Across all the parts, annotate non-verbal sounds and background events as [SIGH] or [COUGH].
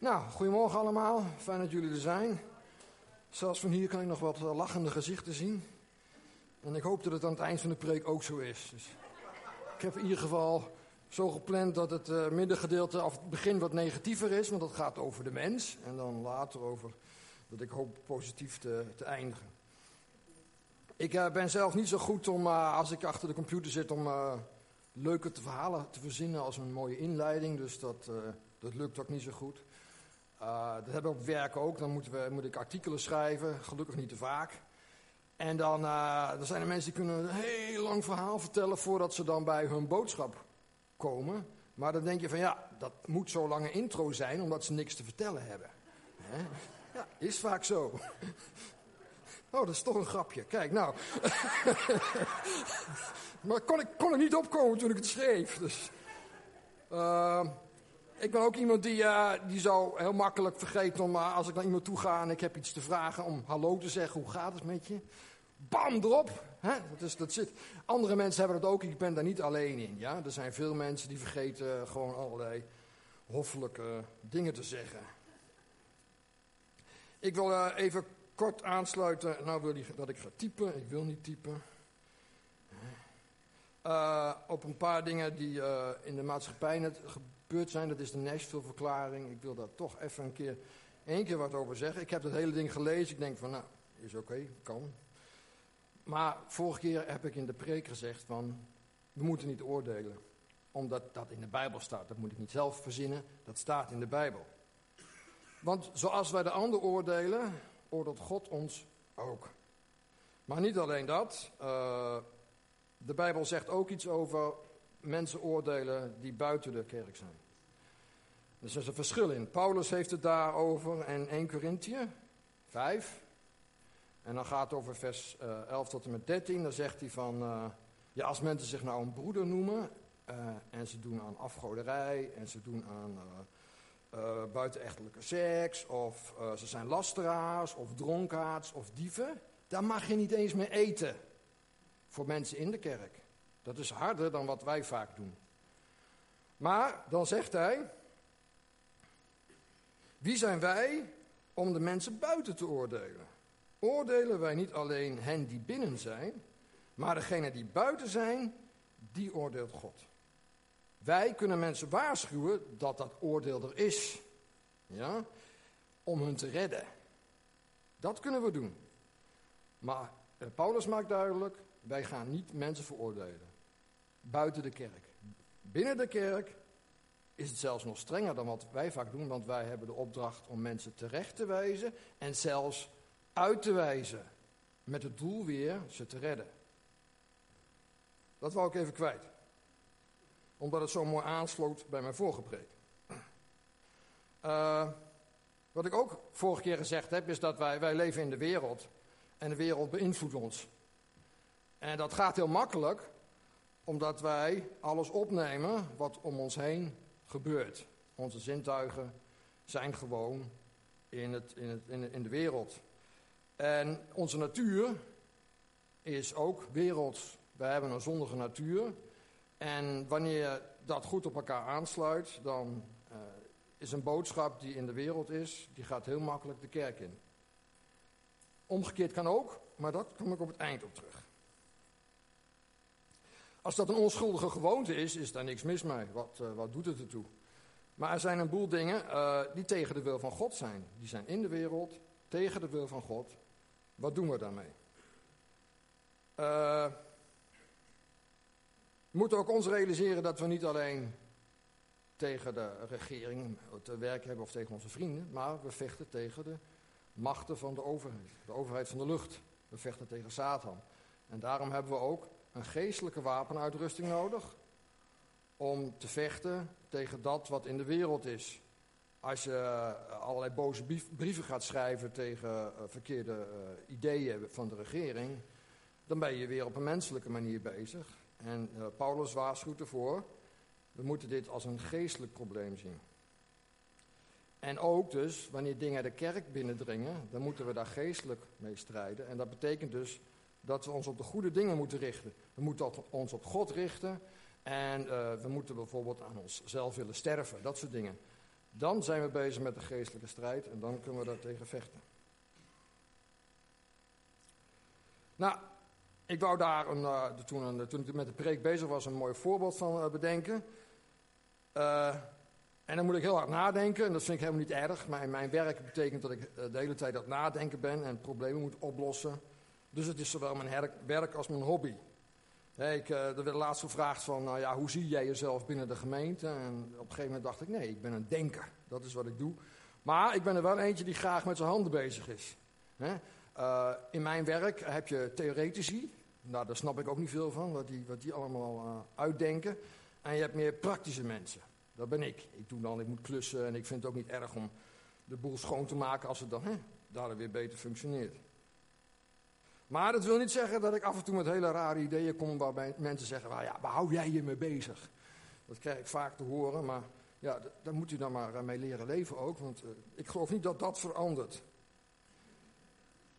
Nou, goedemorgen allemaal. Fijn dat jullie er zijn. Zelfs van hier kan ik nog wat eh, lachende gezichten zien. En ik hoop dat het aan het eind van de preek ook zo is. Dus ik heb in ieder geval zo gepland dat het uh, middengedeelte af het begin wat negatiever is, want dat gaat over de mens. En dan later over dat ik hoop positief te, te eindigen. Ik uh, ben zelf niet zo goed om, als ik achter de computer zit, om leuke te verhalen te verzinnen als een mooie inleiding. Dus dat, dat lukt ook niet zo goed. Uh, dat hebben we op werk ook. Dan moeten we, moet ik artikelen schrijven, gelukkig niet te vaak. En dan, dan zijn er mensen die kunnen een heel lang verhaal vertellen voordat ze dan bij hun boodschap komen. Maar dan denk je van ja, dat moet zo'n lange intro zijn omdat ze niks te vertellen hebben. Hè? Ja, is vaak zo. Oh, dat is toch een grapje. Kijk, nou. [LAUGHS] maar kon ik, kon ik niet opkomen toen ik het schreef. Dus, uh, ik ben ook iemand die, uh, die zo heel makkelijk vergeet om, uh, als ik naar iemand toe ga en ik heb iets te vragen, om hallo te zeggen, hoe gaat het met je? Bam, erop. Dat, dat zit. Andere mensen hebben dat ook, ik ben daar niet alleen in. Ja? Er zijn veel mensen die vergeten gewoon allerlei hoffelijke dingen te zeggen. Ik wil uh, even kort aansluiten. Nou wil hij dat ik ga typen, ik wil niet typen. Op een paar dingen die in de maatschappij net gebeurd zijn. Dat is de Nashville-verklaring. Ik wil daar toch even een keer, één keer wat over zeggen. Ik heb dat hele ding gelezen. Ik denk van, nou, is oké, kan. Maar vorige keer heb ik in de preek gezegd van, we moeten niet oordelen. Omdat dat in de Bijbel staat. Dat moet ik niet zelf verzinnen. Dat staat in de Bijbel. Want zoals wij de ander oordelen, oordeelt God ons ook. Maar niet alleen dat. Uh, de Bijbel zegt ook iets over mensen oordelen die buiten de kerk zijn. Dus er is een verschil in. Paulus heeft het daarover in 1 Corinthië 5. En dan gaat het over vers uh, eh, 11 tot en met 13. Dan zegt hij van, uh, ja, als mensen zich nou een broeder noemen uh, en ze doen aan afgoderij en ze doen aan buitenechtelijke seks of ze zijn lasteraars of dronkaards of dieven, dan mag je niet eens meer eten voor mensen in de kerk. Dat is harder dan wat wij vaak doen. Maar dan zegt hij, wie zijn wij om de mensen buiten te oordelen? Oordelen wij niet alleen hen die binnen zijn, maar degene die buiten zijn, die oordeelt God. Wij kunnen mensen waarschuwen dat dat oordeel er is. Ja? Om hun te redden. Dat kunnen we doen. Maar eh, Paulus maakt duidelijk, wij gaan niet mensen veroordelen buiten de kerk. Binnen de kerk is het zelfs nog strenger dan wat wij vaak doen, want wij hebben de opdracht om mensen terecht te wijzen en zelfs uit te wijzen. Met het doel weer ze te redden. Dat wou ik even kwijt. Omdat het zo mooi aansloot bij mijn vorige preek. Uh, wat ik ook vorige keer gezegd heb, is dat wij, wij leven in de wereld. En de wereld beïnvloedt ons. En dat gaat heel makkelijk, omdat wij alles opnemen wat om ons heen gebeurt. Onze zintuigen zijn gewoon in, het, in, het, in, de wereld. En onze natuur is ook werelds. Wij hebben een zondige natuur. En wanneer dat goed op elkaar aansluit, dan uh, is een boodschap die in de wereld is, die gaat heel makkelijk de kerk in. Omgekeerd kan ook, maar dat kom ik op het eind op terug. Als dat een onschuldige gewoonte is, is daar niks mis mee. Wat, uh, wat doet het ertoe? Maar er zijn een boel dingen uh, die tegen de wil van God zijn. Die zijn in de wereld, tegen de wil van God. Wat doen we daarmee? Uh, we moeten ook ons realiseren dat we niet alleen tegen de regering te werken hebben of tegen onze vrienden, maar we vechten tegen de machten van de overheid, de overheid van de lucht. We vechten tegen Satan. En daarom hebben we ook een geestelijke wapenuitrusting nodig om te vechten tegen dat wat in de wereld is. Als je eh, allerlei boze brieven gaat schrijven tegen uh, verkeerde uh, ideeën van de regering, dan ben je weer op een menselijke manier bezig. En Paulus waarschuwt ervoor, we moeten dit als een geestelijk probleem zien. En ook dus, wanneer dingen de kerk binnendringen, dan moeten we daar geestelijk mee strijden. En dat betekent dus dat we ons op de goede dingen moeten richten. We moeten ons op God richten en uh, we moeten bijvoorbeeld aan onszelf willen sterven, dat soort dingen. Dan zijn we bezig met de geestelijke strijd en dan kunnen we daar tegen vechten. Nou, ik wou daar een, uh, toen, toen, ik met de preek bezig was een mooi voorbeeld van uh, bedenken. En dan moet ik heel hard nadenken en dat vind ik helemaal niet erg. Maar in mijn werk betekent dat ik de hele tijd het nadenken ben en problemen moet oplossen. Dus het is zowel mijn werk als mijn hobby. Hey, ik, er werd laatst gevraagd van, nou ja, hoe zie jij jezelf binnen de gemeente? En op een gegeven moment dacht ik, nee, ik ben een denker. Dat is wat ik doe. Maar ik ben er wel eentje die graag met zijn handen bezig is. Uh, in mijn werk heb je theoretici, nou, daar snap ik ook niet veel van, wat die, wat die allemaal uh, uitdenken. En je hebt meer praktische mensen. Dat ben ik. Ik doe dan, ik moet klussen en ik vind het ook niet erg om de boel schoon te maken als het dan hè, daar weer beter functioneert. Maar dat wil niet zeggen dat ik af en toe met hele rare ideeën kom waarbij mensen zeggen, well, ja, waar hou jij je mee bezig? Dat krijg ik vaak te horen, maar ja, daar moet u dan maar eh, mee leren leven ook, want uh, ik geloof niet dat dat verandert.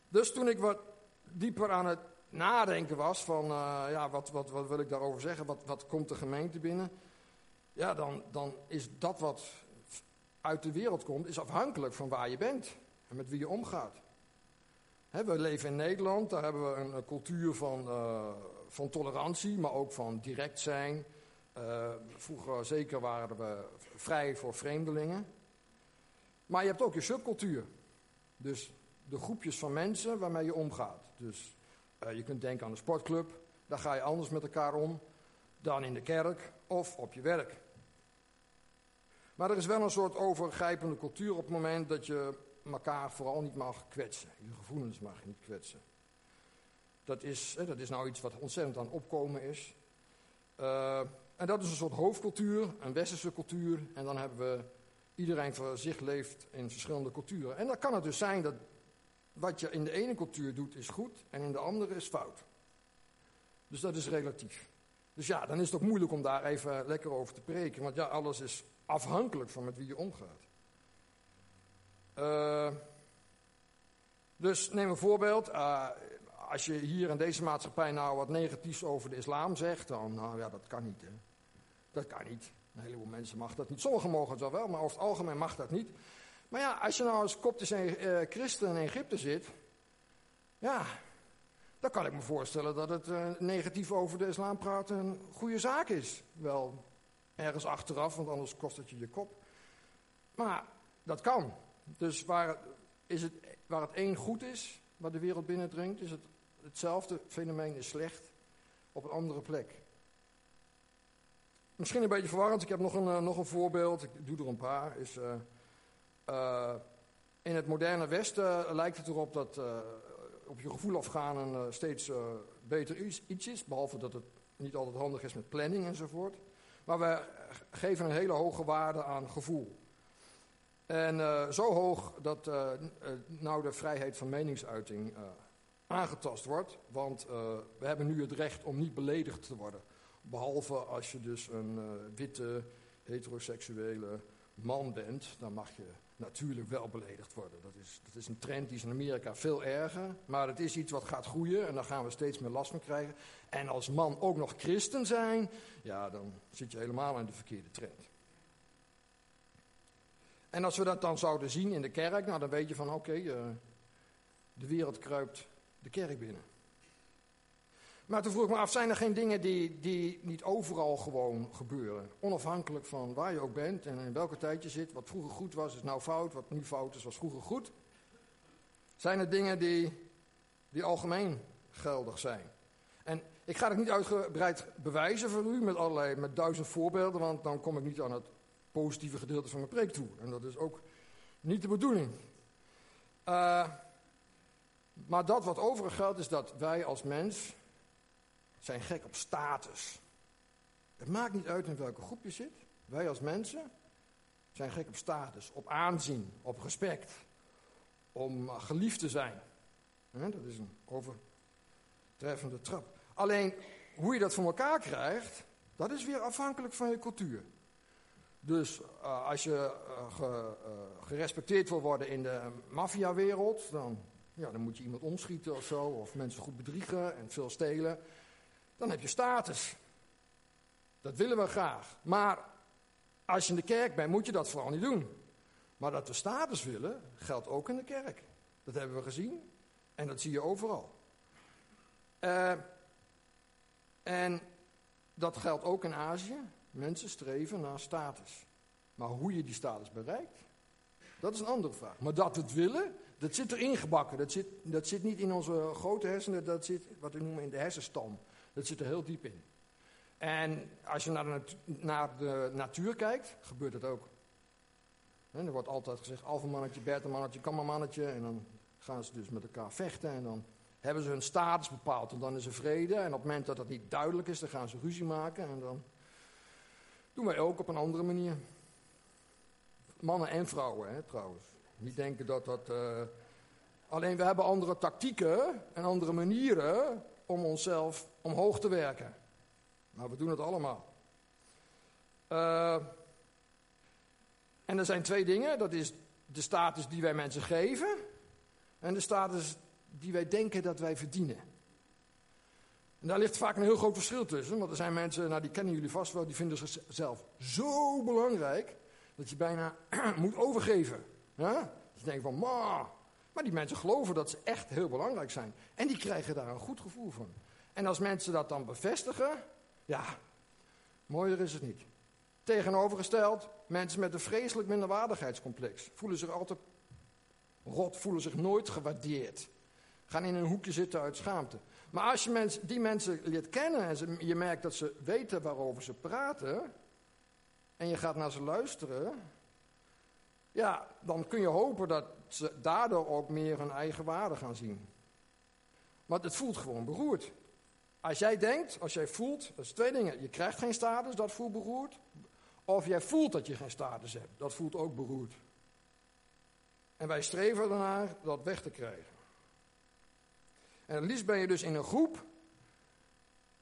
Dus toen ik wat dieper aan het nadenken was van, uh, ja, wat, wat, wat wil ik daarover zeggen, wat, wat komt de gemeente binnen? Ja, dan, dan is dat wat uit de wereld komt, is afhankelijk van waar je bent en met wie je omgaat. We leven in Nederland, daar hebben we een, cultuur van, uh, van tolerantie, maar ook van direct zijn. Uh, vroeger zeker waren we vrij voor vreemdelingen. Maar je hebt ook je subcultuur. Dus de groepjes van mensen waarmee je omgaat. Dus uh, je kunt denken aan de sportclub, daar ga je anders met elkaar om dan in de kerk of op je werk. Maar er is wel een soort overgrijpende cultuur op het moment dat je elkaar vooral niet mag kwetsen. Je gevoelens mag je niet kwetsen. Dat is, hè, dat is nou iets wat ontzettend aan opkomen is. Uh, en dat is een soort hoofdcultuur, een westerse cultuur. En dan hebben we iedereen voor zich leeft in verschillende culturen. En dan kan het dus zijn dat wat je in de ene cultuur doet is goed en in de andere is fout. Dus dat is relatief. Dus ja, dan is het ook moeilijk om daar even lekker over te preken. Want ja, alles is afhankelijk van met wie je omgaat. Uh, dus neem een voorbeeld. Uh, als je hier in deze maatschappij nou wat negatiefs over de islam zegt, dan, nou ja, dat kan niet. Hè. Dat kan niet. Een heleboel mensen mag dat niet. Sommigen mogen het wel wel, maar over het algemeen mag dat niet. Maar ja, als je nou als koptische uh, christen in Egypte zit, ja, dan kan ik me voorstellen dat het negatief over de islam praten een goede zaak is. Wel ergens achteraf, want anders kost het je je kop. Maar dat kan. Dus waar, is het, waar het één goed is, waar de wereld binnendringt, is het hetzelfde fenomeen is slecht op een andere plek. Misschien een beetje verwarrend, ik heb nog een, uh, nog een voorbeeld, ik doe er een paar. Is, uh, uh, in het moderne Westen lijkt het erop dat op je gevoel afgaan een steeds beter iets is, behalve dat het niet altijd handig is met planning enzovoort. Maar we geven een hele hoge waarde aan gevoel. En uh, zo hoog dat uh, nou de vrijheid van meningsuiting aangetast wordt. Want we hebben nu het recht om niet beledigd te worden. Behalve als je dus een witte, heteroseksuele man bent, dan mag je natuurlijk wel beledigd worden. Dat is, dat is een trend die is in Amerika veel erger. Maar het is iets wat gaat groeien en daar gaan we steeds meer last van krijgen. En als man ook nog christen zijn, ja, dan zit je helemaal aan de verkeerde trend. En als we dat dan zouden zien in de kerk, nou dan weet je van oké, uh, de wereld kruipt de kerk binnen. Maar toen vroeg ik me af, zijn er geen dingen die, die niet overal gewoon gebeuren? Onafhankelijk van waar je ook bent en in welke tijd je zit. Wat vroeger goed was, is nou fout. Wat nu fout is, was vroeger goed. Zijn er dingen die, die algemeen geldig zijn? En ik ga het niet uitgebreid bewijzen voor u met allerlei, met duizend voorbeelden, want dan kom ik niet aan het positieve gedeelte van mijn preek toe. En dat is ook niet de bedoeling. Uh, maar dat wat overig geldt is dat wij als mens zijn gek op status. Het maakt niet uit in welke groep je zit. Wij als mensen zijn gek op status, op aanzien, op respect. Om geliefd te zijn. dat is een overtreffende trap. Alleen hoe je dat voor elkaar krijgt, dat is weer afhankelijk van je cultuur. Dus uh, als je ge, uh, gerespecteerd wil worden in de maffiawereld, dan, ja, dan moet je iemand omschieten of zo, of mensen goed bedriegen en veel stelen. Dan heb je status. Dat willen we graag. Maar als je in de kerk bent, moet je dat vooral niet doen. Maar dat we status willen, geldt ook in de kerk. Dat hebben we gezien en dat zie je overal. En dat geldt ook in Azië. Mensen streven naar status. Maar hoe je die status bereikt, dat is een andere vraag. Maar dat het willen, dat zit erin gebakken. Dat zit, dat zit niet in onze grote hersenen, dat zit wat we noemen in de hersenstam. Dat zit er heel diep in. En als je naar de, naar de natuur kijkt, gebeurt het ook. Er wordt altijd gezegd, alfamannetje, beta-mannetje, kammermannetje. En dan gaan ze dus met elkaar vechten en dan hebben ze hun status bepaald. En dan is er vrede. En op het moment dat dat niet duidelijk is, dan gaan ze ruzie maken. En dan doen wij ook op een andere manier. Mannen en vrouwen, hè, trouwens. Niet denken dat dat... Uh... Alleen we hebben andere tactieken en andere manieren om onszelf omhoog te werken. Maar we doen het allemaal. Uh, en er zijn twee dingen. Dat is de status die wij mensen geven. En de status die wij denken dat wij verdienen. En daar ligt vaak een heel groot verschil tussen. Want er zijn mensen, nou die kennen jullie vast wel, die vinden zichzelf zo belangrijk. Dat je bijna [CLEARS THROAT] moet overgeven. Ja? je denkt van, ma. Maar die mensen geloven dat ze echt heel belangrijk zijn. En die krijgen daar een goed gevoel van. En als mensen dat dan bevestigen, ja, mooier is het niet. Tegenovergesteld, mensen met een vreselijk minderwaardigheidscomplex voelen zich altijd rot, voelen zich nooit gewaardeerd. Gaan in een hoekje zitten uit schaamte. Maar als je die mensen leert kennen en je merkt dat ze weten waarover ze praten, en je gaat naar ze luisteren, ja, dan kun je hopen dat ze daardoor ook meer hun eigen waarde gaan zien. Maar het voelt gewoon beroerd. Als jij denkt, als jij voelt, dat is twee dingen. Je krijgt geen status, dat voelt beroerd. Of jij voelt dat je geen status hebt, dat voelt ook beroerd. En wij streven ernaar dat weg te krijgen. En het liefst ben je dus in een groep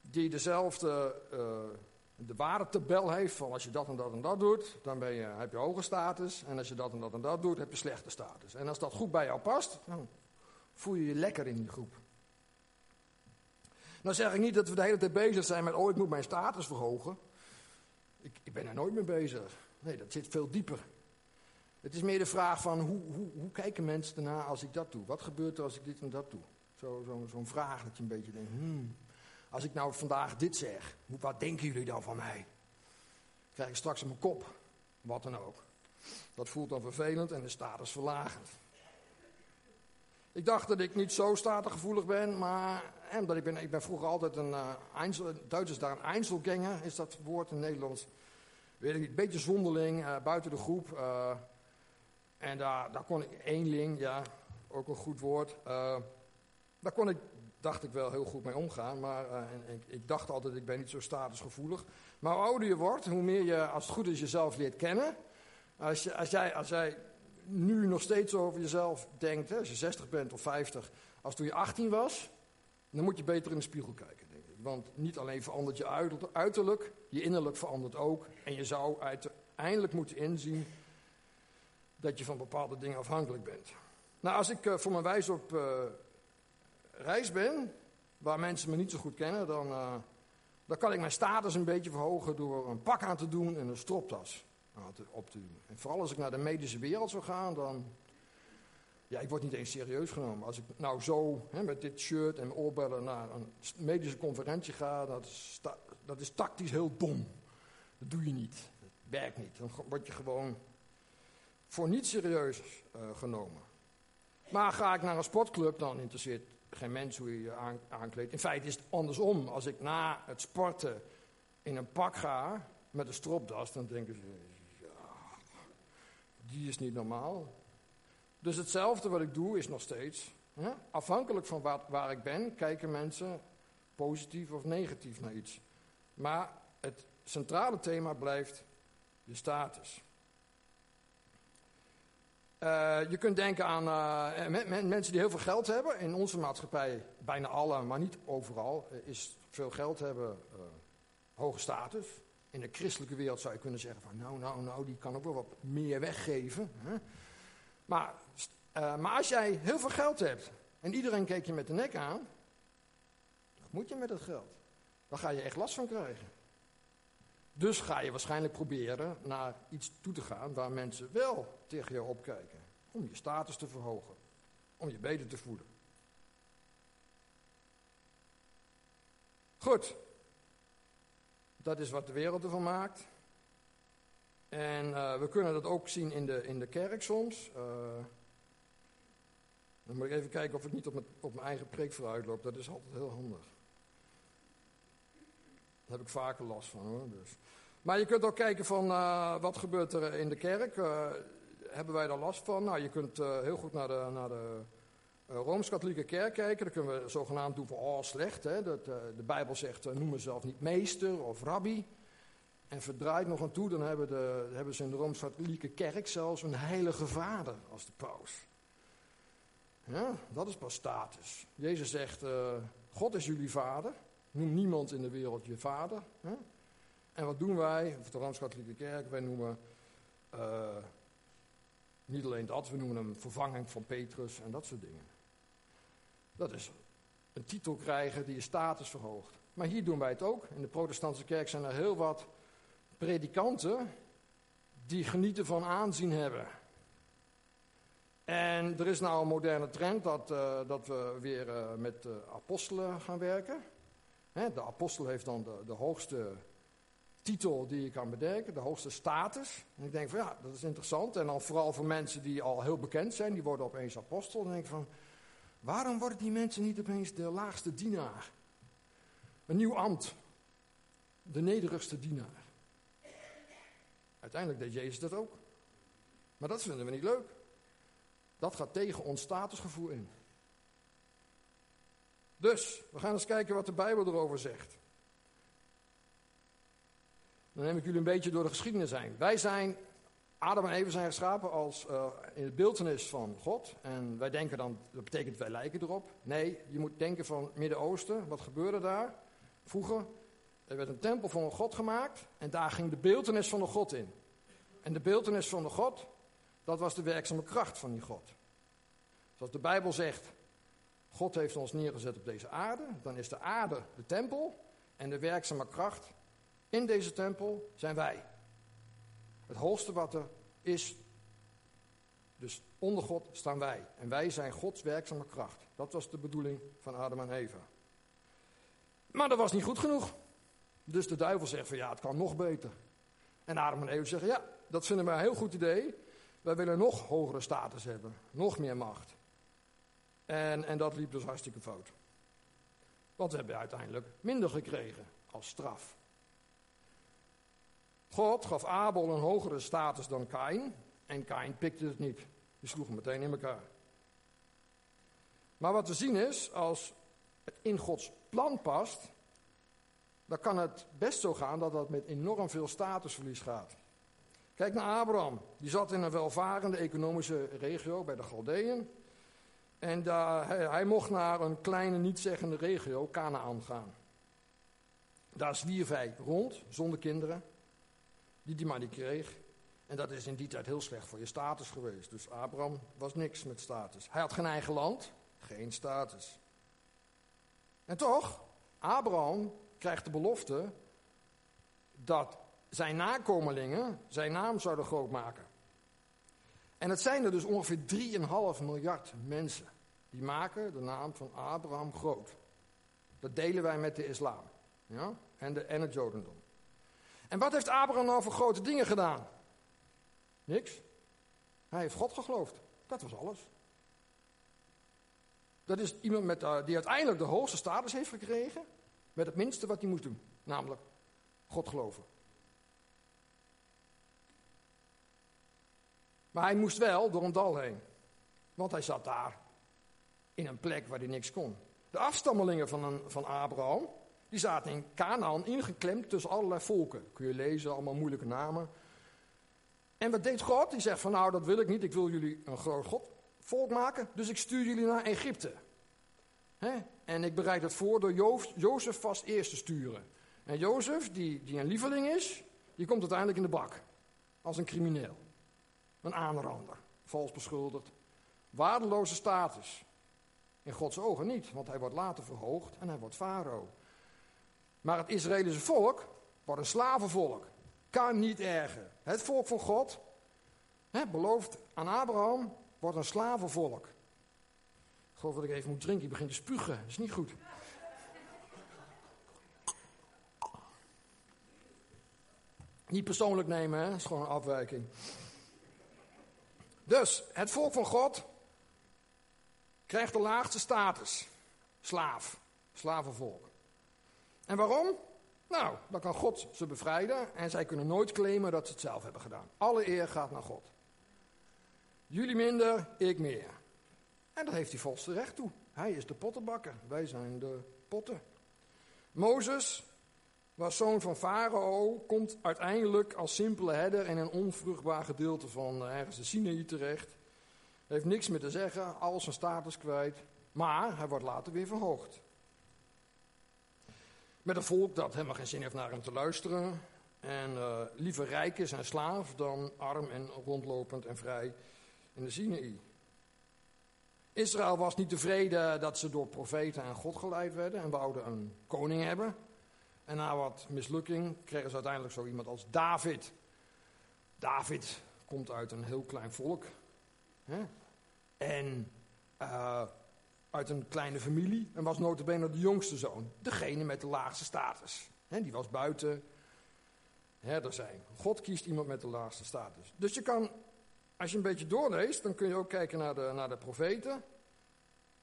die dezelfde uh, de waardetabel heeft van als je dat en dat en dat doet, dan ben je, heb je hoge status. En als je dat en dat en dat doet, heb je slechte status. En als dat goed bij jou past, dan voel je je lekker in die groep. Nou zeg ik niet dat we de hele tijd bezig zijn met, oh ik moet mijn status verhogen. Ik, ik ben er nooit mee bezig. Nee, dat zit veel dieper. Het is meer de vraag van, hoe, hoe, hoe kijken mensen ernaar als ik dat doe? Wat gebeurt er als ik dit en dat doe? Zo'n zo, vraag dat je een beetje denkt, hmm, als ik nou vandaag dit zeg, wat denken jullie dan van mij? Krijg ik straks in mijn kop, wat dan ook. Dat voelt dan vervelend en de status verlagend. Ik dacht dat ik niet zo statusgevoelig ben, maar en dat ik, ben, ik ben vroeger altijd een uh, Einzel, Duitsers daar een Einzelganger, is dat woord in Nederlands. Weet ik niet, een beetje zonderling, uh, buiten de groep. Uh, en daar, daar kon ik, eenling, ja, ook een goed woord. Daar kon ik, dacht ik wel heel goed mee omgaan, maar en, ik, dacht altijd, ik ben niet zo statusgevoelig. Maar hoe ouder je wordt, hoe meer je, als het goed is, jezelf leert kennen. Als, jij, als jij nu nog steeds over jezelf denkt, hè, als je 60 bent of 50, als toen je 18 was, dan moet je beter in de spiegel kijken, denk ik. Want niet alleen verandert je uiterlijk, je innerlijk verandert ook. En je zou uiteindelijk moeten inzien dat je van bepaalde dingen afhankelijk bent. Nou, als ik uh, voor mijn wijs op uh, reis ben, waar mensen me niet zo goed kennen, dan, uh, dan kan ik mijn status een beetje verhogen door een pak aan te doen en een stroptas op te doen. En vooral als ik naar de medische wereld zou gaan, dan ja, ik word niet eens serieus genomen. Als ik nou zo hè, met dit shirt en oorbellen naar een medische conferentie ga, dat is, dat is tactisch heel dom. Dat doe je niet. Dat werkt niet. Dan word je gewoon voor niet serieus uh, genomen. Maar ga ik naar een sportclub, dan interesseert geen mens hoe je je aan, aankleedt. In feite is het andersom. Als ik na het sporten in een pak ga met een stropdas, dan denken ze, ja, die is niet normaal. Dus hetzelfde wat ik doe is nog steeds, afhankelijk van waar, waar ik ben, kijken mensen positief of negatief naar iets. Maar het centrale thema blijft de status. Uh, je kunt denken aan uh, mensen die heel veel geld hebben. In onze maatschappij, bijna alle, maar niet overal, uh, is veel geld hebben hoge status. In de christelijke wereld zou je kunnen zeggen van nou, nou, nou, die kan ook wel wat meer weggeven. Hè? Maar, maar als jij heel veel geld hebt en iedereen kijkt je met de nek aan, wat moet je met dat geld? Dan ga je echt last van krijgen. Dus ga je waarschijnlijk proberen naar iets toe te gaan waar mensen wel tegen je opkijken. Om je status te verhogen. Om je beter te voelen. Goed. Dat is wat de wereld ervan maakt. En uh, we kunnen dat ook zien in de, in de kerk soms. Uh, dan moet ik even kijken of ik niet op mijn, op mijn eigen preek vooruit loop. Dat is altijd heel handig. Daar heb ik vaker last van hoor. Dus. Maar je kunt ook kijken van uh, wat gebeurt er in de kerk. hebben wij daar last van? Nou, je kunt heel goed naar de, naar de Rooms-Katholieke kerk kijken. Dan kunnen we zogenaamd doen van, oh slecht. Hè? Dat, de Bijbel zegt, noem mezelf niet meester of rabbi. En verdraait nog aan toe, dan hebben, de, hebben ze in de Rooms-Katholieke kerk zelfs een heilige vader als de paus. Ja, dat is pas status. Jezus zegt, God is jullie vader. Noem niemand in de wereld je vader. Hè? En wat doen wij, of de Rooms-Katholieke kerk, wij noemen uh, niet alleen dat, we noemen hem vervanging van Petrus en dat soort dingen. Dat is een titel krijgen die je status verhoogt. Maar hier doen wij het ook. In de protestantse kerk zijn er heel wat predikanten die genieten van aanzien hebben. En er is nou een moderne trend dat, uh, dat we weer uh, met apostelen gaan werken. De apostel heeft dan de, de, hoogste titel die je kan bedenken, de hoogste status. En ik denk van ja, dat is interessant. En dan vooral voor mensen die al heel bekend zijn, die worden opeens apostel. Dan denk ik van, waarom worden die mensen niet opeens de laagste dienaar? Een nieuw ambt. De nederigste dienaar. Uiteindelijk deed Jezus dat ook. Maar dat vinden we niet leuk. Dat gaat tegen ons statusgevoel in. Dus, we gaan eens kijken wat de Bijbel erover zegt. Dan neem ik jullie een beetje door de geschiedenis heen. Wij zijn, Adam en Eva zijn geschapen als uh, in het beeldenis van God. En wij denken dan, dat betekent wij lijken erop. Nee, je moet denken van Midden-Oosten. Wat gebeurde daar? Vroeger, er werd een tempel van een God gemaakt. En daar ging de beeldenis van de God in. En de beeldenis van de God, dat was de werkzame kracht van die God. Zoals de Bijbel zegt, God heeft ons neergezet op deze aarde, dan is de aarde de tempel en de werkzame kracht in deze tempel zijn wij. Het hoogste wat er is, dus onder God staan wij. En wij zijn Gods werkzame kracht. Dat was de bedoeling van Adam en Eva. Maar dat was niet goed genoeg. Dus de duivel zegt van ja, het kan nog beter. En Adam en Eva zeggen ja, dat vinden wij een heel goed idee. Wij willen nog hogere status hebben, nog meer macht. En, en dat liep dus hartstikke fout. Want we hebben uiteindelijk minder gekregen als straf. God gaf Abel een hogere status dan Kain. En Kain pikte het niet. Die sloeg hem meteen in elkaar. Maar wat we zien is, als het in Gods plan past, dan kan het best zo gaan dat dat met enorm veel statusverlies gaat. Kijk naar Abraham. Die zat in een welvarende economische regio bij de Galdeën. En daar, hij, mocht naar een kleine, niet-zeggende regio, Canaan, gaan. Daar zwierf hij rond, zonder kinderen, die hij maar niet kreeg. En dat is in die tijd heel slecht voor je status geweest. Dus Abraham was niks met status. Hij had geen eigen land, geen status. En toch, Abraham krijgt de belofte dat zijn nakomelingen zijn naam zouden groot maken. En het zijn er dus ongeveer 3,5 miljard mensen die maken de naam van Abraham groot. Dat delen wij met de islam ja? en, de, en het jodendom. En wat heeft Abraham nou voor grote dingen gedaan? Niks. Hij heeft God geloofd. Dat was alles. Dat is iemand met, uh, die uiteindelijk de hoogste status heeft gekregen, met het minste wat hij moest doen, namelijk God geloven. Maar hij moest wel door een dal heen. Want hij zat daar. In een plek waar hij niks kon. De afstammelingen van, van Abraham. Die zaten in Canaan ingeklemd tussen allerlei volken. Kun je lezen, allemaal moeilijke namen. En wat deed God? Die zegt van nou dat wil ik niet. Ik wil jullie een groot God, volk maken. Dus ik stuur jullie naar Egypte. En ik bereid het voor door jo Jozef vast eerst te sturen. En Jozef, die, die een lieveling is, die komt uiteindelijk in de bak. Als een crimineel. Een aanrander, vals beschuldigd. Waardeloze status. In Gods ogen niet, want hij wordt later verhoogd en hij wordt farao. Maar het Israëlische volk wordt een slavenvolk. Kan niet erger. Het volk van God, hè, beloofd aan Abraham, wordt een slavenvolk. Ik geloof dat ik even moet drinken, ik begin te spugen. Dat is niet goed. Niet persoonlijk nemen, hè? dat is gewoon een afwijking. Dus, het volk van God krijgt de laagste status. Slaaf, slavenvolk. En waarom? Nou, dan kan God ze bevrijden en zij kunnen nooit claimen dat ze het zelf hebben gedaan. Alle eer gaat naar God. Jullie minder, ik meer. En daar heeft hij volste recht toe. Hij is de pottenbakker, wij zijn de potten. Mozes was zoon van Farao, komt uiteindelijk als simpele herder in een onvruchtbaar gedeelte van eh, ergens de Sinaï terecht. Heeft niks meer te zeggen, al zijn status kwijt, maar hij wordt later weer verhoogd. Met een volk dat helemaal geen zin heeft naar hem te luisteren. En uh, liever rijk is en slaaf dan arm en rondlopend en vrij in de Sinaï. Israël was niet tevreden dat ze door profeten en God geleid werden en wouden een koning hebben. En na wat mislukking kregen ze uiteindelijk zo iemand als David. David komt uit een heel klein volk. Hè? En uh, uit een kleine familie. En was notabene de jongste zoon. Degene met de laagste status. Hè? Die was buiten herder zijn. God kiest iemand met de laagste status. Dus je kan, als je een beetje doorleest, dan kun je ook kijken naar de, naar de profeten.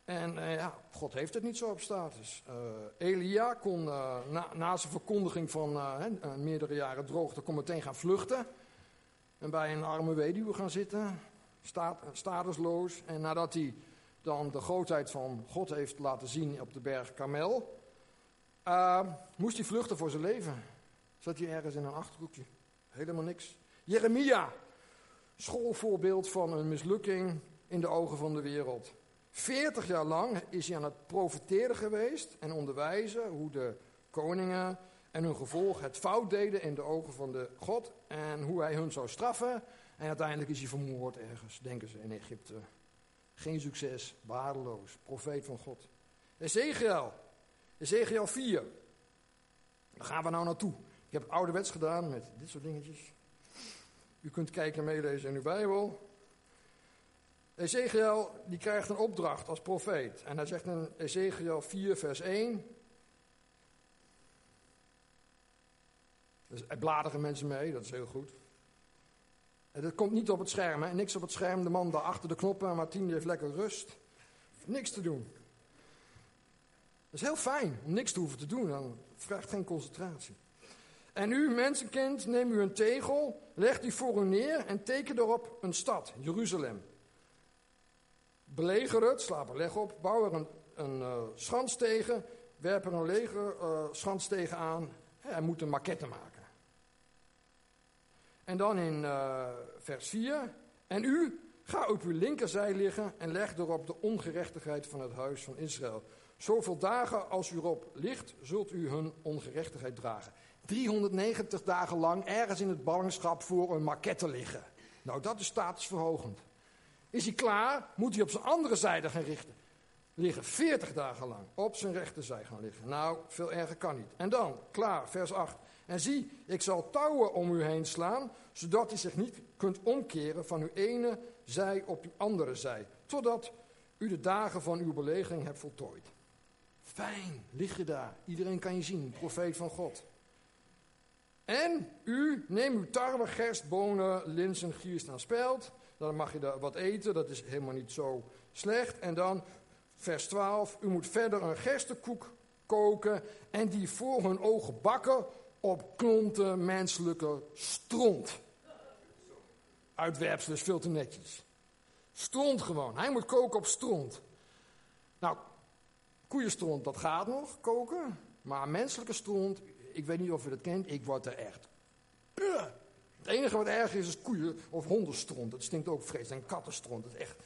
En uh, ja, God heeft het niet zo op status. Uh, Elia kon uh, na, na, zijn verkondiging van meerdere jaren droogte, kon meteen gaan vluchten. En bij een arme weduwe gaan zitten, staat, statusloos. En nadat hij dan de grootheid van God heeft laten zien op de berg Karmel, moest hij vluchten voor zijn leven. Zat hij ergens in een achterhoekje. Helemaal niks. Jeremia, schoolvoorbeeld van een mislukking in de ogen van de wereld. 40 jaar lang is hij aan het profiteren geweest en onderwijzen hoe de koningen en hun gevolg het fout deden in de ogen van de God en hoe hij hun zou straffen. En uiteindelijk is hij vermoord ergens, denken ze, in Egypte. Geen succes, waardeloos, profeet van God. Ezekiel, Ezekiel 4. Daar gaan we nou naartoe. Ik heb het ouderwets gedaan met dit soort dingetjes. U kunt kijken en meelezen in uw Bijbel. Ezekiel die krijgt een opdracht als profeet. En hij zegt in Ezekiel 4 vers 1. Dus er bladeren mensen mee, dat is heel goed. En dat komt niet op het scherm, hè? niks op het scherm. De man daar achter de knoppen, en Martien heeft lekker rust. Niks te doen. Dat is heel fijn om niks te hoeven te doen, dan vraagt geen concentratie. En u, mensenkind, neem u een tegel, leg die voor u neer en teken erop een stad, Jeruzalem. Beleger het, slaap er leg op, bouw er een, een uh, schans tegen, werp er een leger uh, schans tegen aan. Hij moet een maquette maken. En dan in uh, vers 4. En u, ga op uw linkerzij liggen en leg erop de ongerechtigheid van het huis van Israël. Zoveel dagen als u erop ligt, zult u hun ongerechtigheid dragen. 390 dagen lang ergens in het ballingschap voor een maquette liggen. Nou, dat is statusverhogend. Is hij klaar, moet hij op zijn andere zijde gaan richten. Liggen 40 dagen lang op zijn rechterzij gaan liggen. Nou, veel erger kan niet. En dan, klaar, vers 8. En zie, ik zal touwen om u heen slaan, zodat u zich niet kunt omkeren van uw ene zij op uw andere zij. Totdat u de dagen van uw belegering hebt voltooid. Fijn, lig je daar. Iedereen kan je zien, profeet van God. En u, neem uw tarwe, gerst, bonen, linzen, gierst en spelt dan mag je daar wat eten, dat is helemaal niet zo slecht. En dan vers 12, u moet verder een gerstekoek koken en die voor hun ogen bakken op klonten menselijke stront. Uitwerpsel is veel te netjes. Stront gewoon. Hij moet koken op stront. Nou, koeienstront, dat gaat nog, koken. Maar menselijke stront, ik weet niet of je dat kent, ik word er echt het enige wat erg is, is koeien of hondenstront. Dat stinkt ook vreselijk. En kattenstront, dat echt...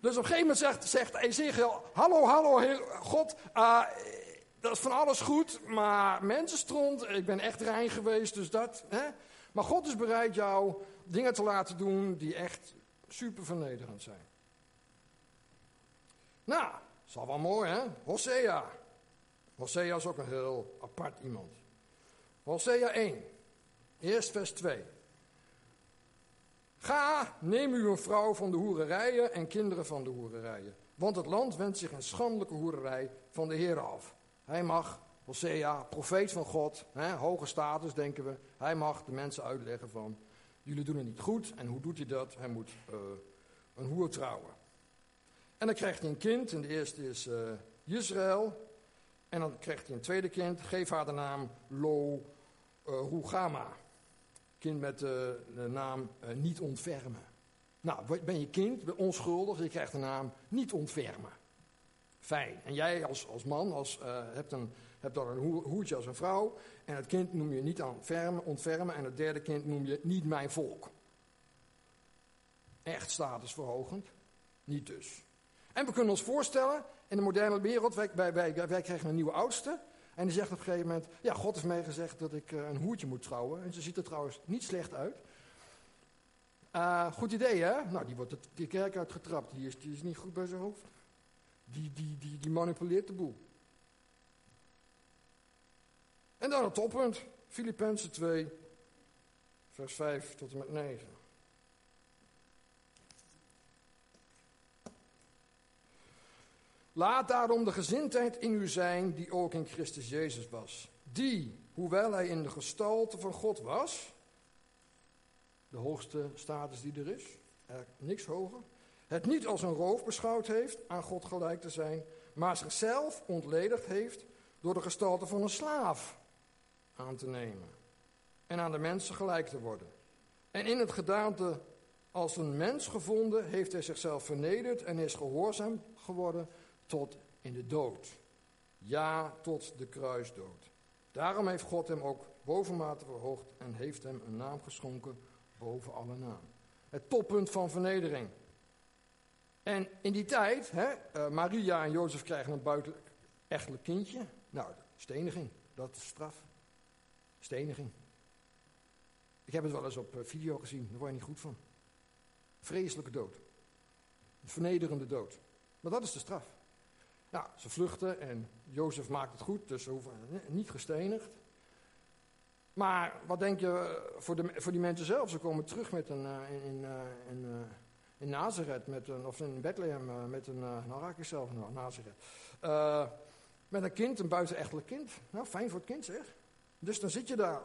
Dus op een gegeven moment zegt, zegt hallo, hallo, God, uh, dat is van alles goed, maar mensenstront, ik ben echt rein geweest, dus dat, hè. Maar God is bereid jou dingen te laten doen die echt super vernederend zijn. Nou, is al wel mooi, hè? Hosea. Hosea is ook een heel apart iemand. Hosea 1, eerst vers 2. Ga, neem u een vrouw van de hoererijen en kinderen van de hoererijen. Want het land wendt zich een schandelijke hoererij van de Heer af. Hij mag, Hosea, profeet van God, hè, hoge status denken we. Hij mag de mensen uitleggen van, jullie doen het niet goed. En hoe doet hij dat? Hij moet uh, een hoer trouwen. En dan krijgt hij een kind, en de eerste is uh, Israël. En dan krijgt hij een tweede kind, geef haar de naam Lo uh. Kind met de, de naam uh, niet ontfermen. Nou, ben je kind, onschuldig, je krijgt de naam niet ontfermen. Fijn. En jij als, als man als, uh, hebt, een, hebt dan een hoertje als een vrouw. En het kind noem je niet ontfermen, ontfermen. En het derde kind noem je niet mijn volk. Echt statusverhogend. Niet dus. En we kunnen ons voorstellen, in de moderne wereld, wij, wij, wij krijgen een nieuwe oudste. En die zegt op een gegeven moment, ja, God heeft mij gezegd dat ik uh, een hoertje moet trouwen. En ze ziet er trouwens niet slecht uit. Uh, goed idee, hè? Nou, die wordt de kerk uitgetrapt. Die is, die is niet goed bij zijn hoofd. Die, die, die, die manipuleert de boel. En dan het toppunt. Filippenzen 2, vers 5 tot en met 9. Laat daarom de gezindheid in u zijn die ook in Christus Jezus was. Die, hoewel hij in de gestalte van God was, de hoogste status die er is, er niks hoger, het niet als een roof beschouwd heeft aan God gelijk te zijn, maar zichzelf ontledigd heeft door de gestalte van een slaaf aan te nemen en aan de mensen gelijk te worden. En in het gedaante als een mens gevonden heeft hij zichzelf vernederd en is gehoorzaam geworden tot in de dood. Ja, tot de kruisdood. Daarom heeft God hem ook bovenmate verhoogd en heeft hem een naam geschonken boven alle naam. Het toppunt van vernedering. En in die tijd, hè, uh, Maria en Jozef krijgen een buitenechtelijk kindje. Nou, steniging, dat is straf. Steniging. Ik heb het wel eens op eh, video gezien, daar word je niet goed van. Vreselijke dood. Een vernederende dood. Maar dat is de straf. Nou, ze vluchten en Jozef maakt het goed, dus ze hoeven niet gestenigd. Maar wat denk je eh, voor, de, voor die mensen zelf? Ze komen terug met een, uh, in, in, in, uh, in Nazareth, met een, of in Bethlehem, met een, nou raak ik zelf nog, Nazareth. met een kind, een buitenechtelijk kind. Nou, fijn voor het kind zeg. Dus dan zit je daar,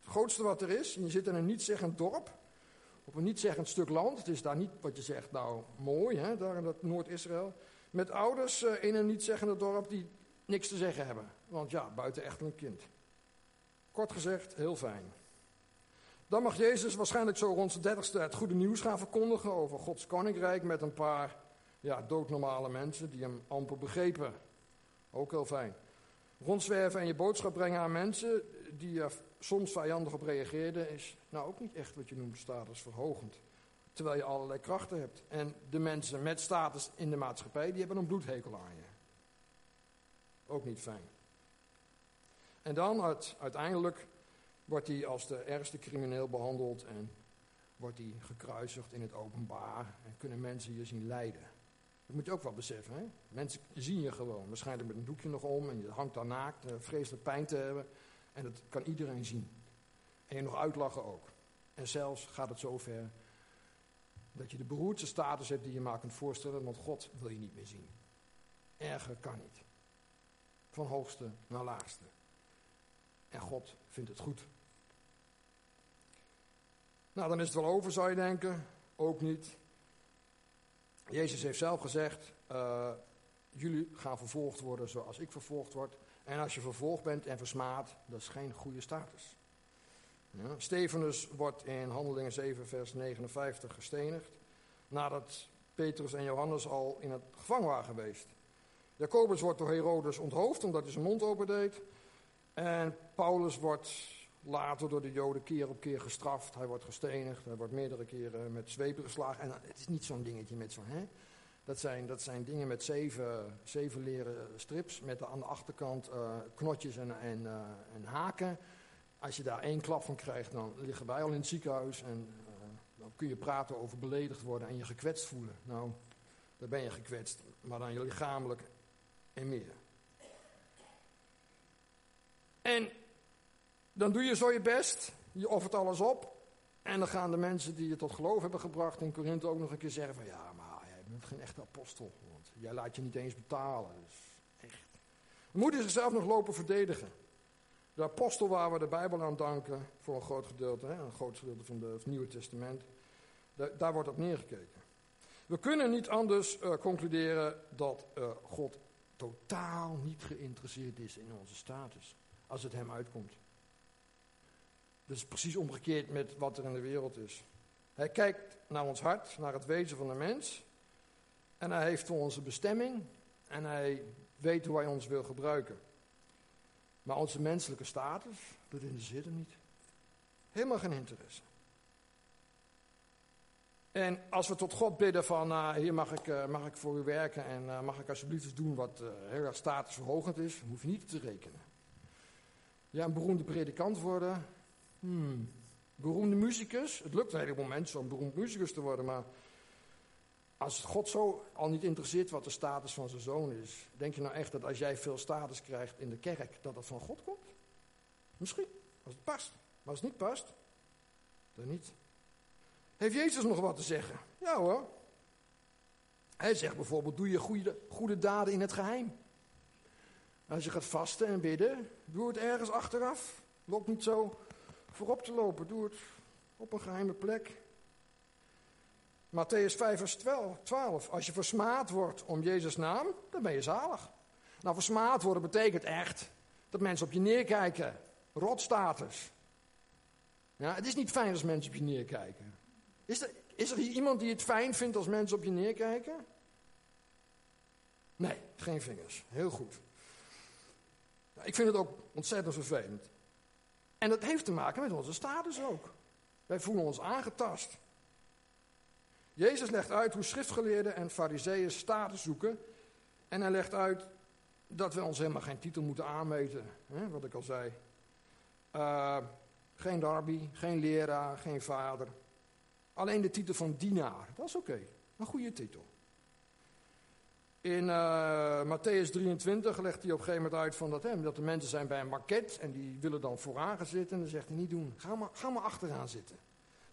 het grootste wat er is, en je zit in een niet-zeggend dorp. Op een niet-zeggend stuk land. Het is daar niet wat je zegt, nou mooi, hè, daar in dat Noord-Israël. Met ouders in een niet-zeggende dorp die niks te zeggen hebben. Want ja, buitenechtelijk kind. Kort gezegd, heel fijn. Dan mag Jezus waarschijnlijk zo rond zijn dertigste het goede nieuws gaan verkondigen over Gods koninkrijk met een paar ja, doodnormale mensen die hem amper begrepen. Ook heel fijn. Rondzwerven en je boodschap brengen aan mensen die er soms vijandig op reageerden is nou ook niet echt wat je noemt statusverhogend. Terwijl je allerlei krachten hebt. En de mensen met status in de maatschappij die hebben een bloedhekel aan je. Ook niet fijn. En dan uiteindelijk wordt hij als de ergste crimineel behandeld en wordt hij gekruisigd in het openbaar en kunnen mensen je zien lijden. Dat moet je ook wel beseffen. Hè? Mensen zien je gewoon, waarschijnlijk met een doekje nog om en je hangt daar naakt, uh, vreselijk pijn te hebben. En dat kan iedereen zien. En je nog uitlachen ook. En zelfs gaat het zover dat je de beroerdste status hebt die je maar kunt voorstellen, want God wil je niet meer zien. Erger kan niet. Van hoogste naar laagste. En God vindt het goed. Nou, dan is het wel over, zou je denken. Ook niet. Jezus heeft zelf gezegd: uh, Jullie gaan vervolgd worden zoals ik vervolgd word. En als je vervolgd bent en versmaad, dat is geen goede status. Ja, Stefanus wordt in Handelingen 7, vers 59 gestenigd. Nadat Petrus en Johannes al in het gevangen waren geweest. Jacobus wordt door Herodes onthoofd omdat hij zijn mond opendeed. En Paulus wordt later door de Joden keer op keer gestraft. Hij wordt gestenigd, hij wordt meerdere keren met zwepen geslagen. En het is niet zo'n dingetje met zo'n... Hè? Dat, zijn, dat zijn dingen met zeven, zeven leren strips met aan de achterkant uh, knotjes en, en, uh, en, haken. Als je daar één klap van krijgt, dan liggen wij al in het ziekenhuis. En uh, dan kun je praten over beledigd worden en je gekwetst voelen. Nou, dan ben je gekwetst, maar dan je lichamelijk en meer. En Dan doe je zo je best, je offert alles op. En dan gaan de mensen die je tot geloof hebben gebracht in Korinthe ook nog een keer zeggen van ja, maar jij bent geen echte apostel. Want jij laat je niet eens betalen. Dus echt. Dan zichzelf nog lopen verdedigen. De apostel waar we de Bijbel aan danken, voor een groot gedeelte, hè, een groot gedeelte van, het Nieuwe Testament, daar, daar wordt op neergekeken. We kunnen niet anders uh, concluderen dat uh, God totaal niet geïnteresseerd is in onze status, als het hem uitkomt. Dat is precies omgekeerd met wat er in de wereld is. Hij kijkt naar ons hart, naar het wezen van de mens. En hij heeft voor onze bestemming. En hij weet hoe hij ons wil gebruiken. Maar onze menselijke status, dat interesseert hem niet. Helemaal geen interesse. En als we tot God bidden van, uh, hier mag ik, uh, mag ik voor u werken en uh, mag ik alsjeblieft eens doen wat heel erg statusverhogend is, hoef je niet te rekenen. Ja, een beroemde predikant worden, hmm. beroemde muzikus, het lukt een heleboel mensen om beroemd muzikus te worden, maar als God zo al niet interesseert wat de status van zijn zoon is, denk je nou echt dat als jij veel status krijgt in de kerk, dat dat van God komt? Misschien, als het past. Maar als het niet past, dan niet. Heeft Jezus nog wat te zeggen? Ja hoor. Hij zegt bijvoorbeeld, doe je goede, goede daden in het geheim. Als je gaat vasten en bidden, doe het ergens achteraf. Loop niet zo voorop te lopen, doe het op een geheime plek. Matthäus 5 vers 12. Als je versmaad wordt om Jezus naam, dan ben je zalig. Nou, versmaad worden betekent echt dat mensen op je neerkijken. Rotstatus. Ja, het is niet fijn als mensen op je neerkijken. Is er, is er hier iemand die het fijn vindt als mensen op je neerkijken? Nee, geen vingers. Heel goed. Nou, ik vind het ook ontzettend vervelend. En dat heeft te maken met onze status ook. Wij voelen ons aangetast. Jezus legt uit hoe schriftgeleerden en fariseeën status zoeken. En hij legt uit dat we ons helemaal geen titel moeten aanmeten. Hè, wat ik al zei. Uh, geen darby, geen leraar, geen vader. Alleen de titel van dienaar. Dat is oké. Okay. Een goede titel. In uh, Matthäus 23 legt hij op een gegeven moment uit van dat, hè, dat de mensen zijn bij een market en die willen dan vooraan gaan zitten. En dan zegt hij niet doen, ga maar, ga maar achteraan zitten.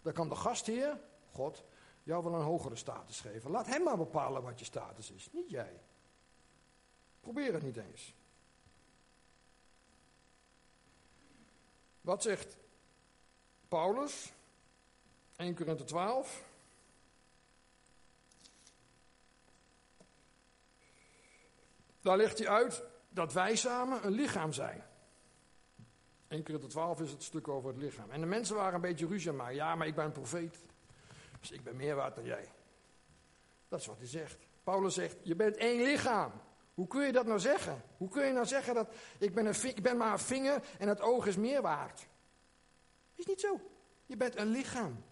Dan kan de gastheer, God, jou wel een hogere status geven. Laat hem maar bepalen wat je status is, niet jij. Probeer het niet eens. Wat zegt Paulus? 1 Korinther 12. Daar legt hij uit dat wij samen een lichaam zijn. 1 Korinther 12 is het stuk over het lichaam. En de mensen waren een beetje ruzie aan Ja, maar ik ben een profeet. Ik ben meer waard dan jij. Dat is wat hij zegt. Paulus zegt, je bent één lichaam. Hoe kun je dat nou zeggen? Hoe kun je nou zeggen dat ik ben, een, ben maar een vinger en het oog is meer waard? Is niet zo. Je bent een lichaam.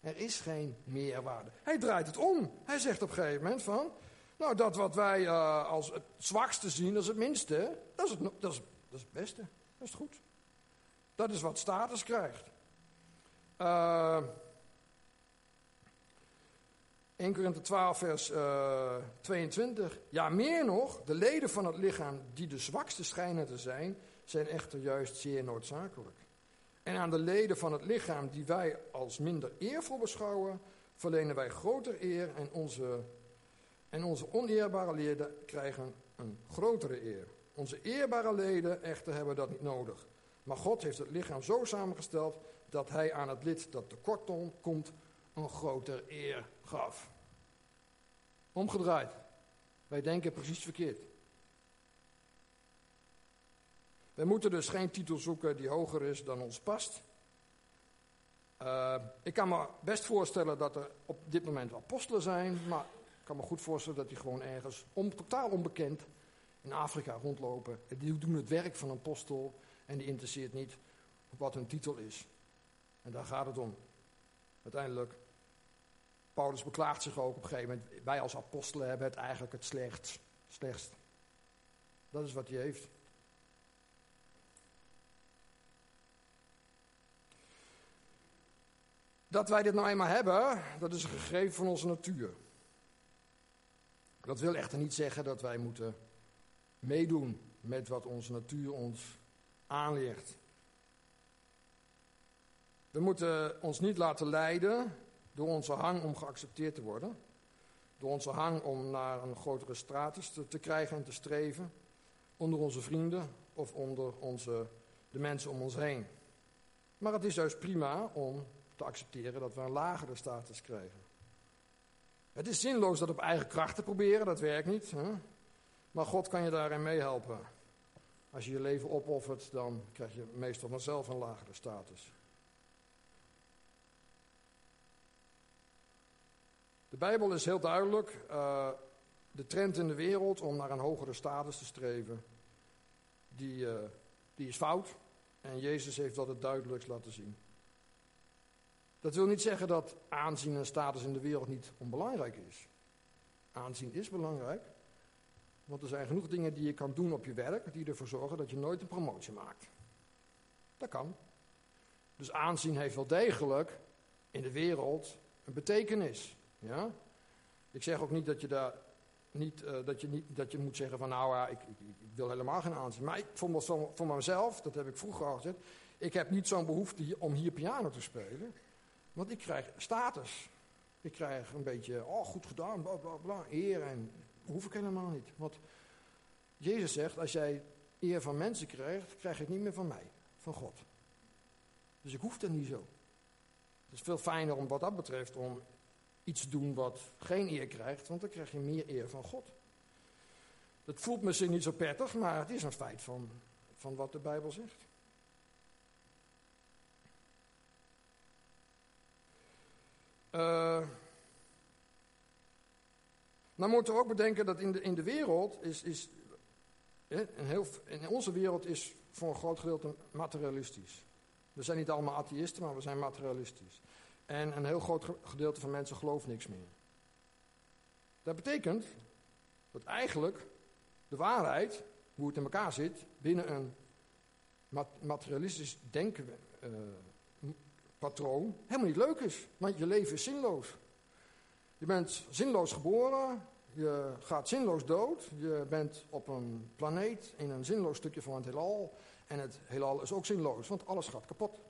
Er is geen meerwaarde. Hij draait het om. Hij zegt op een gegeven moment van... Nou, dat wat wij uh, als het zwakste zien, als het minste... Dat is het, dat, is, dat is het beste. Dat is goed. Dat is wat status krijgt. Uh, 1 Korinther 12 vers uh, eh, 22. Ja, meer nog, de leden van het lichaam die de zwakste schijnen te zijn... zijn echter juist zeer noodzakelijk. En aan de leden van het lichaam die wij als minder eervol beschouwen, verlenen wij groter eer en onze, en onze oneerbare leden krijgen een grotere eer. Onze eerbare leden echter hebben dat niet nodig. Maar God heeft het lichaam zo samengesteld dat hij aan het lid dat tekort komt een groter eer gaf. Omgedraaid. Wij denken precies verkeerd. We moeten dus geen titel zoeken die hoger is dan ons past. Uh, ik kan me best voorstellen dat er op dit moment apostelen zijn, maar ik kan me goed voorstellen dat die gewoon ergens totaal onbekend in Afrika rondlopen. Die doen het werk van een apostel en die interesseert niet wat hun titel is. En daar gaat het om. Uiteindelijk, Paulus beklaagt zich ook op een gegeven moment, wij als apostelen hebben het eigenlijk het slechtst. slechtst. Dat is wat hij heeft. Dat wij dit nou eenmaal hebben, dat is een gegeven van onze natuur. Dat wil echter niet zeggen dat wij moeten meedoen met wat onze natuur ons aanleert. We moeten ons niet laten leiden door onze hang om geaccepteerd te worden. Door onze hang om naar een grotere status te, krijgen en te streven. Onder onze vrienden of onder onze, de mensen om ons heen. Maar het is juist prima om te accepteren dat we een lagere status krijgen. Het is zinloos dat op eigen kracht te proberen, dat werkt niet. Hè? Maar God kan je daarin meehelpen. Als je je leven opoffert, dan krijg je meestal vanzelf een lagere status. De Bijbel is heel duidelijk. Uh, de trend in de wereld om naar een hogere status te streven, die, uh, die is fout. En Jezus heeft dat het duidelijkst laten zien. Dat wil niet zeggen dat aanzien en status in de wereld niet onbelangrijk is. Aanzien is belangrijk. Want er zijn genoeg dingen die je kan doen op je werk die ervoor zorgen dat je nooit een promotie maakt. Dat kan. Dus aanzien heeft wel degelijk in de wereld een betekenis. Ja? Ik zeg ook niet dat je daar niet, uh, dat, je niet, dat je moet zeggen van nou ja, ik, ik, wil helemaal geen aanzien. Maar ik, voor, voor mezelf, dat heb ik vroeger al gezegd, ik heb niet zo'n behoefte om hier piano te spelen. Want ik krijg status. Ik krijg een beetje, oh goed gedaan, bla bla bla, eer en hoef ik helemaal niet. Want Jezus zegt, als jij eer van mensen krijgt, krijg je het niet meer van mij, van God. Dus ik hoef dat niet zo. Het is veel fijner om wat dat betreft om iets doen wat geen eer krijgt, want dan krijg je meer eer van God. Dat voelt misschien niet zo prettig, maar het is een feit van, van wat de Bijbel zegt. Uh, nou moeten we ook bedenken dat in de, in de wereld is, is heel, in onze wereld is voor een groot gedeelte materialistisch. We zijn niet allemaal atheïsten, maar we zijn materialistisch. En een heel groot gedeelte van mensen gelooft niks meer. Dat betekent dat eigenlijk de waarheid, hoe het in elkaar zit, binnen een materialistisch denken uh, patroon helemaal niet leuk is. Want je leven is zinloos. Je bent zinloos geboren, je gaat zinloos dood, je bent op een planeet in een zinloos stukje van het heelal. En het heelal is ook zinloos, want alles gaat kapot.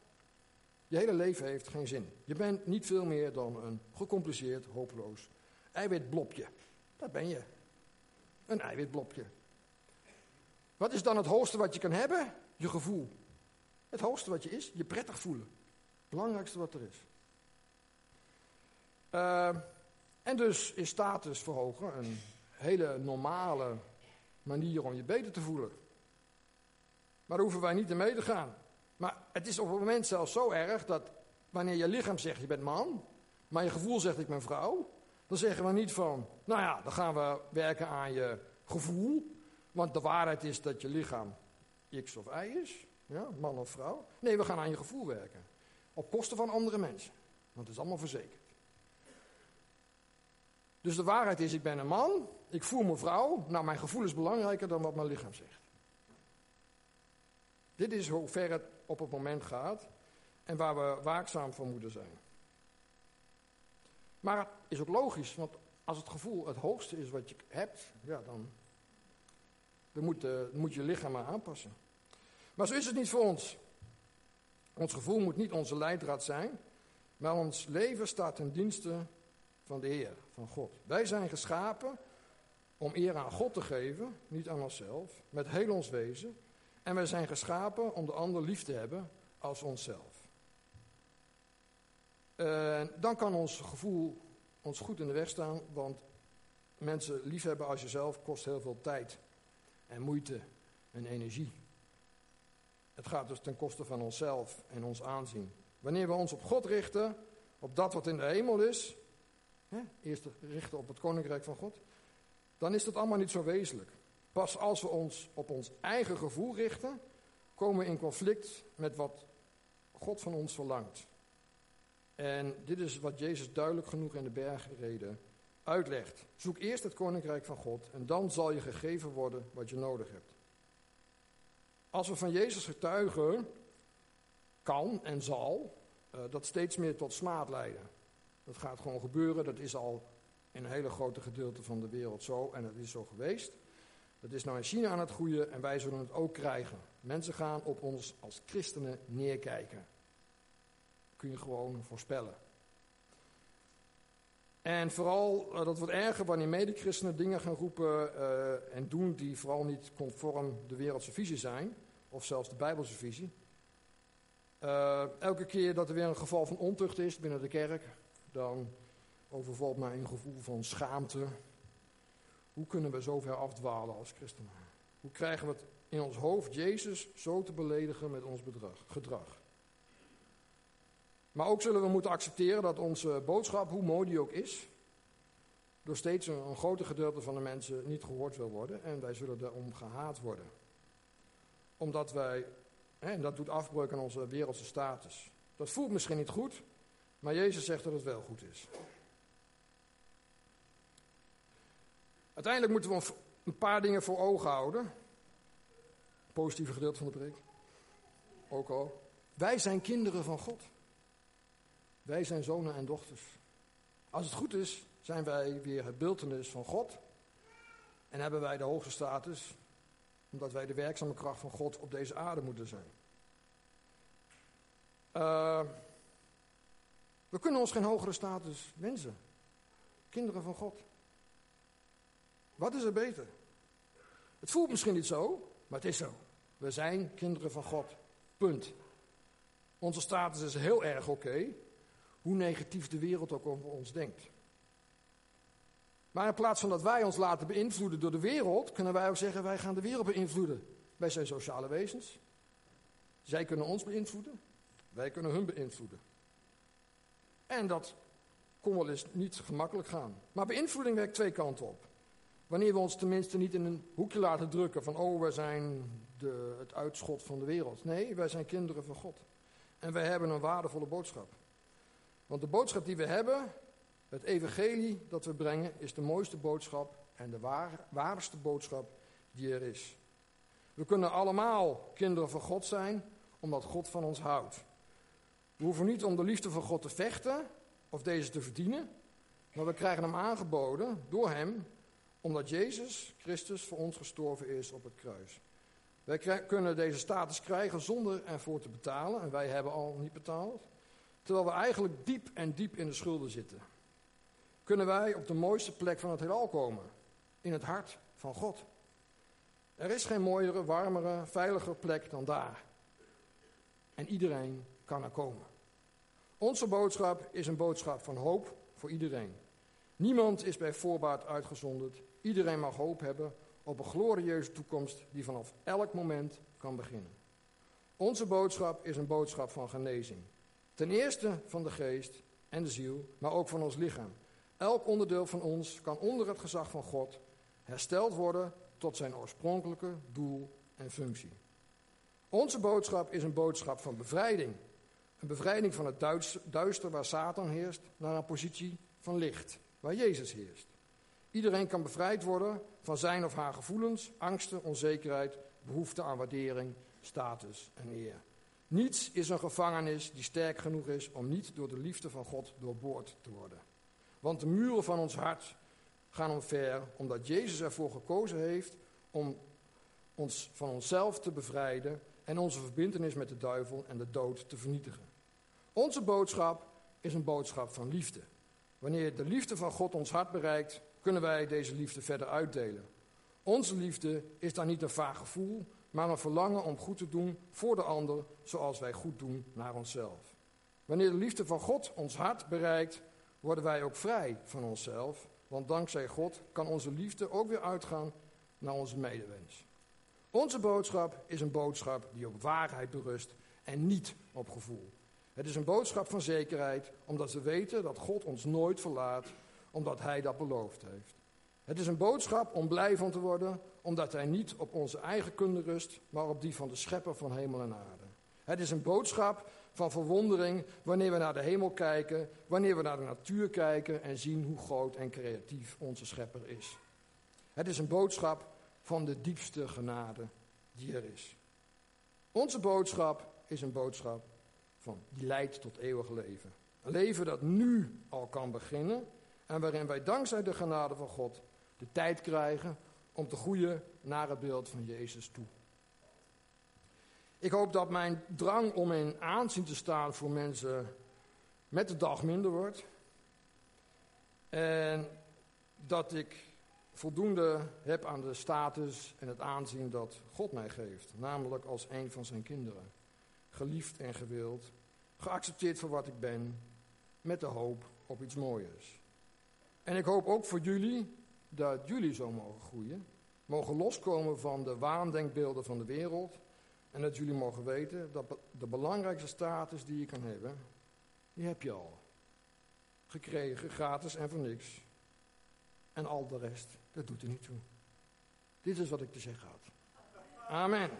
Je hele leven heeft geen zin. Je bent niet veel meer dan een gecompliceerd, hopeloos eiwitblopje. Dat ben je. Een eiwitblopje. Wat is dan het hoogste wat je kan hebben? Je gevoel. Het hoogste wat je is, je prettig voelen. Belangrijkste wat er is. Uh, en dus is status verhogen een hele normale manier om je beter te voelen. Maar daar hoeven wij niet in mee te gaan. Maar het is op het moment zelfs zo erg dat wanneer je lichaam zegt je bent man, maar je gevoel zegt ik ben vrouw, dan zeggen we niet van, nou ja, dan gaan we werken aan je gevoel. Want de waarheid is dat je lichaam X of Y is, ja, man of vrouw. Nee, we gaan aan je gevoel werken. Op kosten van andere mensen. Want het is allemaal verzekerd. Dus de waarheid is, ik ben een man, ik voel me vrouw. Nou, mijn gevoel is belangrijker dan wat mijn lichaam zegt. Dit is hoe ver het op het moment gaat en waar we waakzaam voor moeten zijn. Maar het is ook logisch, want als het gevoel het hoogste is wat je hebt, ja, dan, moet, moet je lichaam maar aanpassen. Maar zo is het niet voor ons. Ons gevoel moet niet onze leidraad zijn, maar ons leven staat ten dienste van de Heer, van God. Wij zijn geschapen om eer aan God te geven, niet aan onszelf, met heel ons wezen. En wij zijn geschapen om de ander lief te hebben als onszelf. Uh, dan kan ons gevoel ons goed in de weg staan, want mensen liefhebben als jezelf kost heel veel tijd en moeite en energie. Het gaat dus ten koste van onszelf en ons aanzien. Wanneer we ons op God richten, op dat wat in de hemel is, hè, eerst richten op het koninkrijk van God, dan is dat allemaal niet zo wezenlijk. Pas als we ons op ons eigen gevoel richten, komen we in conflict met wat God van ons verlangt. En dit is wat Jezus duidelijk genoeg in de bergreden uitlegt. Zoek eerst het koninkrijk van God en dan zal je gegeven worden wat je nodig hebt. Als we van Jezus getuigen, kan en zal uh, dat steeds meer tot smaad leiden. Dat gaat gewoon gebeuren, dat is al in een hele grote gedeelte van de wereld zo en dat is zo geweest. Dat is nou in China aan het groeien en wij zullen het ook krijgen. Mensen gaan op ons als christenen neerkijken. kun je gewoon voorspellen. En vooral, uh, dat wordt erger wanneer medechristenen dingen gaan roepen uh, en doen die vooral niet conform de wereldse visie zijn, of zelfs de Bijbelse visie. Uh, elke keer dat er weer een geval van ontucht is binnen de kerk, dan overvalt mij een gevoel van schaamte. Hoe kunnen we zo ver afdwalen als christenen? Hoe krijgen we het in ons hoofd Jezus zo te beledigen met ons gedrag? Maar ook zullen we moeten accepteren dat onze boodschap, hoe mooi die ook is, door steeds een, een groter gedeelte van de mensen niet gehoord wil worden. En wij zullen daarom gehaat worden. Omdat wij, hè, en dat doet afbreuk aan onze wereldse status. Dat voelt misschien niet goed, maar Jezus zegt dat het wel goed is. Uiteindelijk moeten we een paar dingen voor ogen houden. Positieve gedeelte van de preek. Ook al. Wij zijn kinderen van God. Wij zijn zonen en dochters. Als het goed is, zijn wij weer het van God. En hebben wij de hoogste status, omdat wij de werkzame kracht van God op deze aarde moeten zijn. Uh, we kunnen ons geen hogere status wensen. Kinderen van God. Wat is er beter? Het voelt misschien niet zo, maar het is zo. We zijn kinderen van God. Punt. Onze status is heel erg oké, hoe negatief de wereld ook over ons denkt. Maar in plaats van dat wij ons laten beïnvloeden door de wereld, kunnen wij ook zeggen: wij gaan de wereld beïnvloeden. Wij zijn sociale wezens. Zij kunnen ons beïnvloeden, wij kunnen hun beïnvloeden. En dat kon wel eens niet gemakkelijk gaan. Maar beïnvloeding werkt twee kanten op. Wanneer we ons tenminste niet in een hoekje laten drukken van, oh, wij zijn de, het uitschot van de wereld. Nee, wij zijn kinderen van God. En wij hebben een waardevolle boodschap. Want de boodschap die we hebben, het evangelie dat we brengen, is de mooiste boodschap en de waar, waarste boodschap die er is. We kunnen allemaal kinderen van God zijn, omdat God van ons houdt. We hoeven niet om de liefde van God te vechten of deze te verdienen, maar we krijgen hem aangeboden door hem omdat Jezus Christus voor ons gestorven is op het kruis. Wij kunnen deze status krijgen zonder ervoor te betalen. En wij hebben al niet betaald. Terwijl we eigenlijk diep en diep in de schulden zitten. Kunnen wij op de mooiste plek van het heelal komen. In het hart van God. Er is geen mooiere, warmere, veiliger plek dan daar. En iedereen kan er komen. Onze boodschap is een boodschap van hoop voor iedereen. Niemand is bij voorbaat uitgezonderd. Iedereen mag hoop hebben op een glorieuze toekomst die vanaf elk moment kan beginnen. Onze boodschap is een boodschap van genezing. Ten eerste van de geest en de ziel, maar ook van ons lichaam. Elk onderdeel van ons kan onder het gezag van God hersteld worden tot zijn oorspronkelijke doel en functie. Onze boodschap is een boodschap van bevrijding. Een bevrijding van het duister waar Satan heerst naar een positie van licht, waar Jezus heerst. Iedereen kan bevrijd worden van zijn of haar gevoelens, angsten, onzekerheid, behoefte aan waardering, status en eer. Niets is een gevangenis die sterk genoeg is om niet door de liefde van God doorboord te worden. Want de muren van ons hart gaan omver omdat Jezus ervoor gekozen heeft om ons van onszelf te bevrijden en onze verbindenis met de duivel en de dood te vernietigen. Onze boodschap is een boodschap van liefde. Wanneer de liefde van God ons hart bereikt, kunnen wij deze liefde verder uitdelen. Onze liefde is dan niet een vaag gevoel, maar een verlangen om goed te doen voor de ander, zoals wij goed doen naar onszelf. Wanneer de liefde van God ons hart bereikt, worden wij ook vrij van onszelf, want dankzij God kan onze liefde ook weer uitgaan naar onze medewens. Onze boodschap is een boodschap die op waarheid berust en niet op gevoel. Het is een boodschap van zekerheid, omdat we weten dat God ons nooit verlaat omdat hij dat beloofd heeft. Het is een boodschap om blij van te worden, omdat hij niet op onze eigen kunde rust, maar op die van de schepper van hemel en aarde. Het is een boodschap van verwondering wanneer we naar de hemel kijken, wanneer we naar de natuur kijken en zien hoe groot en creatief onze schepper is. Het is een boodschap van de diepste genade die er is. Onze boodschap is een boodschap van, die leidt tot eeuwig leven. Een leven dat nu al kan beginnen en waarin wij dankzij de genade van God de tijd krijgen om te groeien naar het beeld van Jezus toe. Ik hoop dat mijn drang om in aanzien te staan voor mensen met de dag minder wordt. En dat ik voldoende heb aan de status en het aanzien dat God mij geeft. Namelijk als een van zijn kinderen. Geliefd en gewild. Geaccepteerd voor wat ik ben. Met de hoop op iets mooiers. En ik hoop ook voor jullie dat jullie zo mogen groeien. Mogen loskomen van de waandenkbeelden van de wereld. En dat jullie mogen weten dat de belangrijkste status die je kan hebben, die heb je al. Gekregen, gratis en voor niks. En al de rest, dat doet er niet toe. Dit is wat ik te zeggen had. Amen.